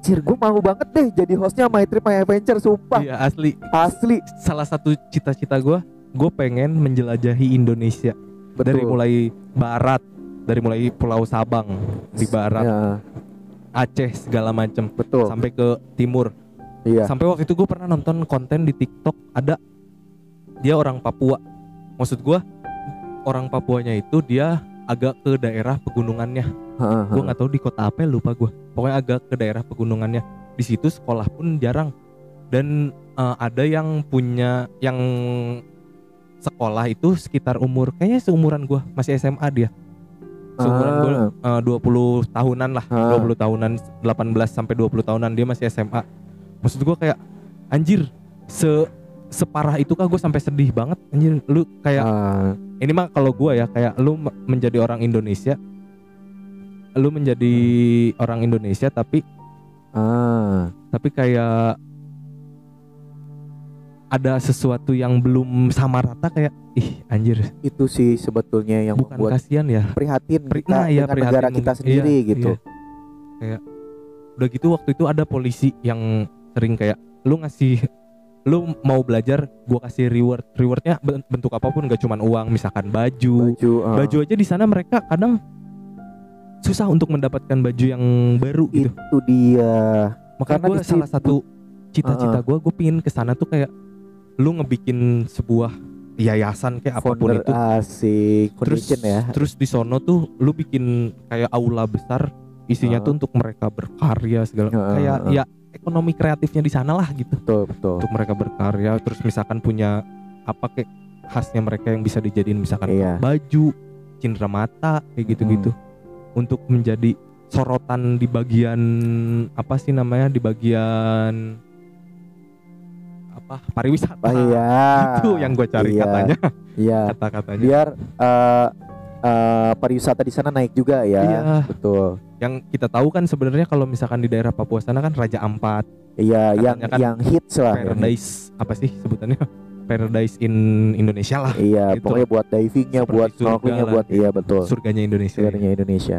Cir, gue mau banget deh jadi hostnya My Trip My Adventure, sumpah Iya, asli asli. salah satu cita-cita gue gue pengen menjelajahi Indonesia dari mulai barat dari mulai Pulau Sabang di barat Ya, Aceh segala macam betul. sampai ke timur Iya. sampai waktu itu gue pernah nonton konten di TikTok ada dia orang Papua. Maksud gue orang Papuanya itu dia agak ke daerah pegunungannya. Gue nggak tahu di kota apa lupa gue pokoknya agak ke daerah pegunungannya. Di situ sekolah pun jarang. Dan eh, ada yang punya yang sekolah itu sekitar umur kayaknya seumuran gue masih SMA dia. Seumuran gue eh, 20 tahunan lah Ah. 20 tahunan 18 sampai 20 tahunan dia masih SMA maksud gue kayak anjir se separah itu kah gue sampai sedih banget anjir lu kayak Ah, ini mah kalau gua ya kayak lu me- menjadi orang Indonesia lu menjadi orang Indonesia tapi ah. tapi kayak ada sesuatu yang belum sama rata kayak ih anjir itu sih sebetulnya yang bukan membuat kasihan ya prihatin Pri- kita nah, iya, dengan negara prihatin. kita sendiri Iya, gitu. iya. kayak udah gitu waktu itu ada polisi yang sering kayak lu ngasih lu mau belajar gua kasih reward rewardnya ben- bentuk apa pun gak cuman uang misalkan baju Baju, ah. baju aja di sana mereka kadang susah untuk mendapatkan baju yang baru gitu itu dia. makanya gue salah satu cita-cita Uh-uh. gue gue pingin ke sana tuh kayak lu ngebikin sebuah yayasan kayak apa pun Founder itu asik terus ya. terus di sono tuh lu bikin kayak aula besar isinya Uh. tuh untuk mereka berkarya segala Uh-uh, kayak uh. ya ekonomi kreatifnya di sana lah gitu Betul betul. untuk mereka berkarya terus misalkan punya apa kayak khasnya mereka yang bisa dijadiin misalkan Iya. baju cindera mata kayak gitu-gitu untuk menjadi sorotan di bagian apa sih namanya di bagian apa pariwisata Ah, iya. itu yang gue cari Iya. katanya Iya. kata-katanya Biar eh eh, pariwisata di sana naik juga ya. Iya. Betul. yang kita tahu kan sebenarnya kalau misalkan di daerah Papua sana kan Raja Ampat Iya, yang kan yang hits lah. Paradise apa sih sebutannya Paradise in Indonesia lah. Iya, Gitu. pokoknya buat divingnya, Seperti buat snorkelingnya, buat iya betul. surganya Indonesia Sebenarnya Indonesia.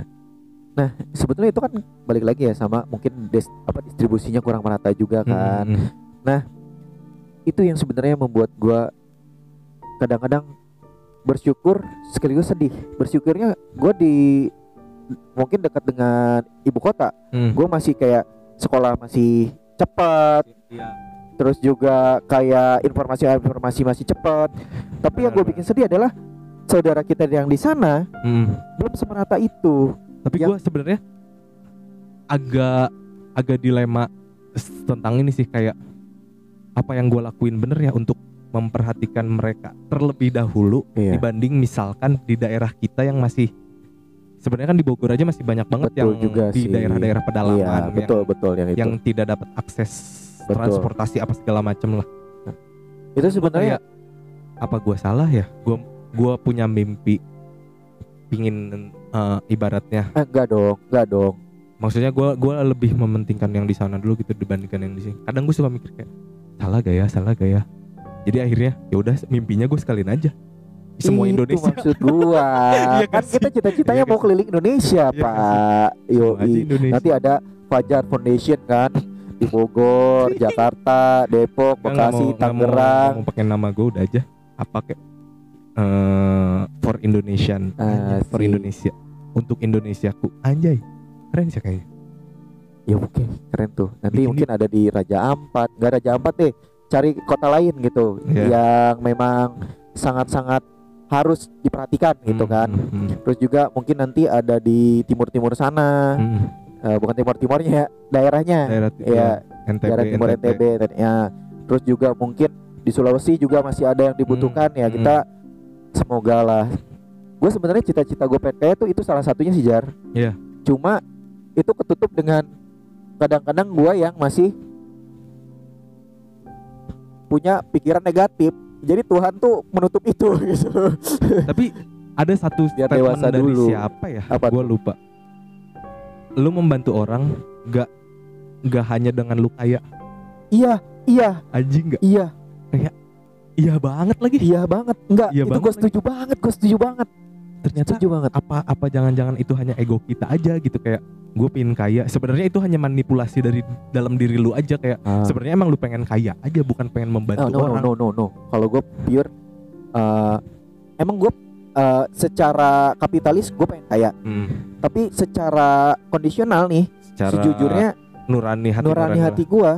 Nah, sebetulnya itu kan balik lagi ya sama mungkin des, apa distribusinya kurang merata juga kan. Mm-mm. Itu yang sebenarnya membuat gua kadang-kadang bersyukur sekaligus sedih. Bersyukurnya gua di mungkin dekat dengan ibu kota. Mm. Gue masih kayak sekolah masih cepat, Iya. terus juga kayak informasi-informasi masih cepat. Tapi yang gue bikin sedih adalah saudara kita yang di sana Mm. belum semerata itu. Tapi Yang- gue sebenarnya agak agak dilema tentang ini sih kayak apa yang gue lakuin bener ya untuk memperhatikan mereka terlebih dahulu Iya. dibanding misalkan di daerah kita yang masih sebenarnya kan di Bogor aja masih banyak banget Betul yang juga di daerah-daerah pedalaman Iya, yang- betul betul yang itu. yang tidak dapat akses Betul. transportasi apa segala macam lah. itu Gua sebenarnya apa gua salah ya? Gua gua punya mimpi pingin eh, ibaratnya eh, enggak dong, enggak dong. maksudnya gua gua lebih mementingkan yang di sana dulu gitu dibandingkan yang di sini. Kadang gue suka mikir kayak salah gak ya, salah gak ya. Jadi akhirnya ya udah mimpinya gue sekalian aja. Semua Itu Indonesia. maksud gua. Iya kan kan kita cita-citanya Iya mau keliling Indonesia, kan Pak. Yo, nanti ada Fajar Foundation kan di Bogor, Jakarta, Depok, Nggak, Bekasi, mau- mau- Tangerang. nggak mau pakai nama gue udah aja. Apa kayak eh for Indonesian Anjay, for. Indonesia untuk Indonesiaku anjay keren sih kayaknya Ya oke, keren tuh. Nanti Bikin mungkin ada di Raja Ampat, nggak Raja Ampat deh. Cari kota lain gitu Iya. yang memang sangat-sangat harus diperhatikan gitu Hmm, kan. hmm, hmm, Terus juga mungkin nanti ada di timur-timur sana, hmm. Eh, bukan timur-timurnya, daerahnya. daerah Ya, NTB, daerah timur NTB, ya. Terus juga mungkin di Sulawesi juga masih ada yang dibutuhkan ya hmm. kita semoga lah. Gue sebenarnya cita-cita gue pengen kaya tuh itu salah satunya sih Jar. Iya. Cuma itu ketutup dengan kadang-kadang gue yang masih punya pikiran negatif. Jadi Tuhan tuh menutup itu gitu. tapi ada satu Biar statement dewasa dari dulu. siapa ya Apa gue lupa lu membantu orang gak gak hanya dengan lu kaya iya, iya, anjing gak iya, iya banget lagi iya banget. Enggak, Iya itu gue setuju banget, gue setuju banget. Ternyata Setuju banget. apa apa jangan-jangan itu hanya ego kita aja gitu kayak gue pengen kaya sebenarnya itu hanya manipulasi dari dalam diri lu aja kayak Ah. sebenarnya emang lu pengen kaya aja bukan pengen membantu Oh, no, no, orang no, no, no. Kalau gue pure, eh, emang gue eh, secara kapitalis gue pengen kaya. Hmm, Tapi secara kondisional nih, secara sejujurnya nurani hati nurani hati gue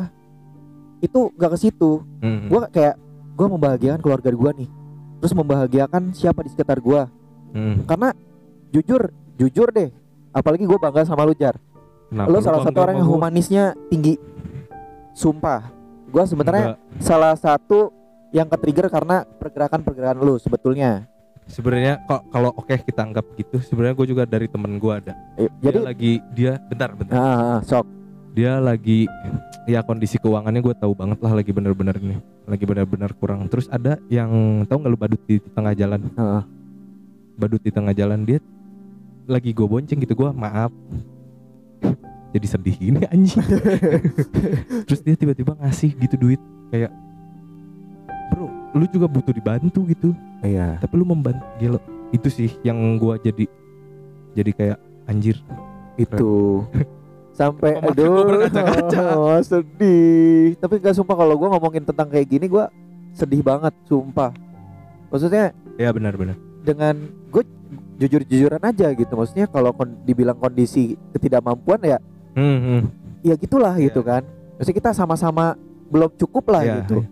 itu gak ke situ. Hmm, Gue kayak gue membahagiakan keluarga gue nih, terus membahagiakan siapa di sekitar gue. Hmm. Karena jujur, jujur deh. Apalagi gue bangga sama lu Jar. Kenapa lu salah satu orang yang humanisnya tinggi. Sumpah. Gue sebenarnya salah satu yang ke-trigger karena pergerakan-pergerakan lu sebetulnya. sebenarnya kok kalau oke kita anggap gitu sebenarnya gue juga dari temen gue ada Eh, dia Jadi lagi dia bentar bentar ah, ah, ah, sok. dia lagi ya kondisi keuangannya gue tahu banget lah lagi bener-bener nih lagi bener-bener kurang terus ada yang tahu nggak lu badut di tengah jalan Ah, ah. Badut di tengah jalan dia lagi gue bonceng gitu gue maaf. Jadi sedih ini anjing. Terus dia tiba-tiba ngasih gitu duit kayak bro lu juga butuh dibantu gitu. Iya. tapi lu membantu gila itu sih yang gue jadi jadi kayak anjir. Itu. Sampai aduh. oh, sedih. Tapi gak sumpah kalau gua ngomongin tentang kayak gini gua sedih banget, sumpah. Maksudnya ya benar-benar dengan gue jujur-jujuran aja gitu. Maksudnya kalau kon- dibilang kondisi ketidakmampuan ya hmm, hmm. ya gitulah gitu Iya. kan. Maksudnya kita sama-sama belum cukup lah Iya, gitu.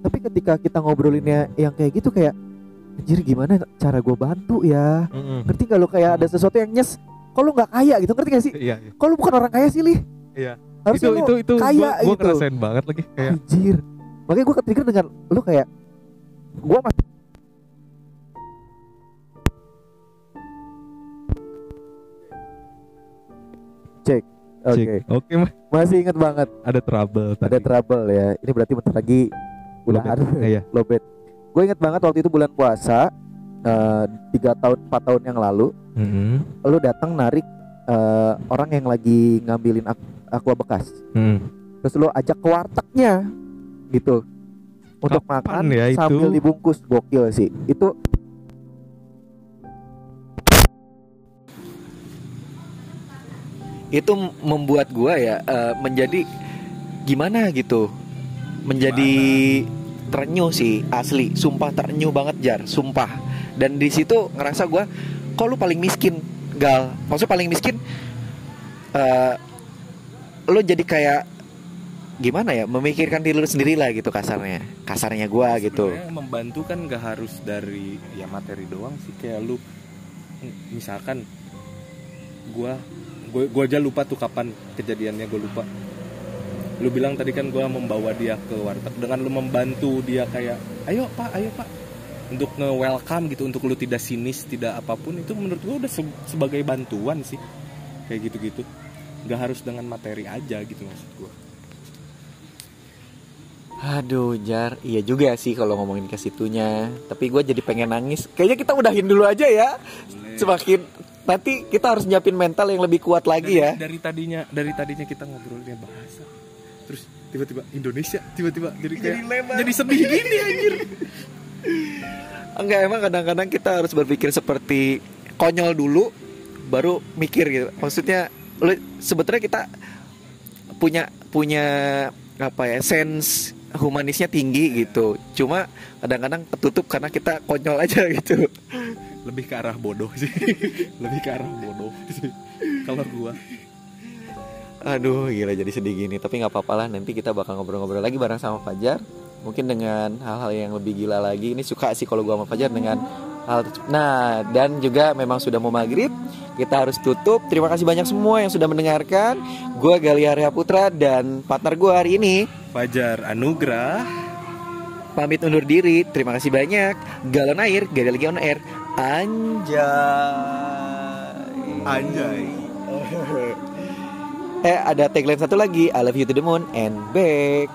Tapi ketika kita ngobrolinnya yang kayak gitu kayak anjir gimana cara gue bantu ya? Hmm, Ngerti gak lu kayak ada sesuatu yang nyes Kok lu gak kaya gitu ngerti gak sih? iya iya. Kok lu bukan orang kaya sih Lih? Iya. Harusnya itu itu itu kaya gua, gua gitu. ngerasain banget lagi kayak Anjir Makanya gue ketrigger dengan lu kayak Gue masih Cek. Oke cek. oke. Mah Masih inget banget. Ada trouble tadi. Ada trouble ya. Ini berarti bentar lagi Udahan Eh, iya. Lobet. Gue inget banget waktu itu bulan puasa eh, Tiga tahun, empat tahun yang lalu Hmm, Lu datang narik eh, Orang yang lagi ngambilin ak aqua bekas. Hmm. terus lo ajak ke wartegnya gitu. Untuk Kapan makan ya itu? sambil dibungkus. Gokil sih. Itu itu membuat gua ya eh, menjadi gimana gitu? Menjadi terenyuh sih asli. Sumpah terenyuh banget jar. Sumpah. Dan di situ ngerasa gua kok lu paling miskin gal? Maksudnya paling miskin eh lo jadi kayak gimana ya? Memikirkan diri lu sendiri lah gitu kasarnya. Kasarnya gua gitu. membantu kan gak harus dari ya materi doang sih. Kayak lu misalkan gua gua, gua aja lupa tuh kapan kejadiannya gua lupa. Lu bilang tadi kan gua membawa dia ke warteg. Dengan lu membantu dia kayak ayo pak ayo pak. Untuk nge welcome gitu untuk lu tidak sinis tidak apa pun itu menurut gua udah se- sebagai bantuan sih. Kayak gitu gitu nggak harus dengan materi aja gitu maksud gua. Aduh jar. Iya juga sih kalau ngomongin ke situnya. Tapi gua jadi pengen nangis. Kayaknya kita udahin dulu aja ya. Semakin nanti kita harus nyiapin mental yang lebih kuat lagi dari, ya. dari tadinya dari tadinya kita ngobrolnya bahasa terus tiba-tiba Indonesia tiba-tiba jadi kayak jadi, sedih gini anjir. Enggak emang kadang-kadang kita harus berpikir seperti konyol dulu baru mikir gitu. Maksudnya lu sebetulnya kita punya punya apa ya sense humanisnya tinggi gitu. Cuma kadang-kadang ketutup karena kita konyol aja gitu lebih ke arah bodoh sih. Lebih ke arah bodoh sih. Kalau gua. Aduh gila jadi sedih gini. Tapi nggak apa-apa lah nanti kita bakal ngobrol-ngobrol lagi bareng sama Fajar. Mungkin dengan hal-hal yang lebih gila lagi. Ini suka sih kalau gua sama Fajar dengan hal Nah dan juga memang sudah mau maghrib Kita harus tutup. Terima kasih banyak semua yang sudah mendengarkan. Gua Gali Arya Putra dan partner gua hari ini. Fajar Anugrah Pamit undur diri. Terima kasih banyak. Galon Air Gagal lagi on air. Anjay. Anjay. Eh ada tagline satu lagi. I love you to the moon and back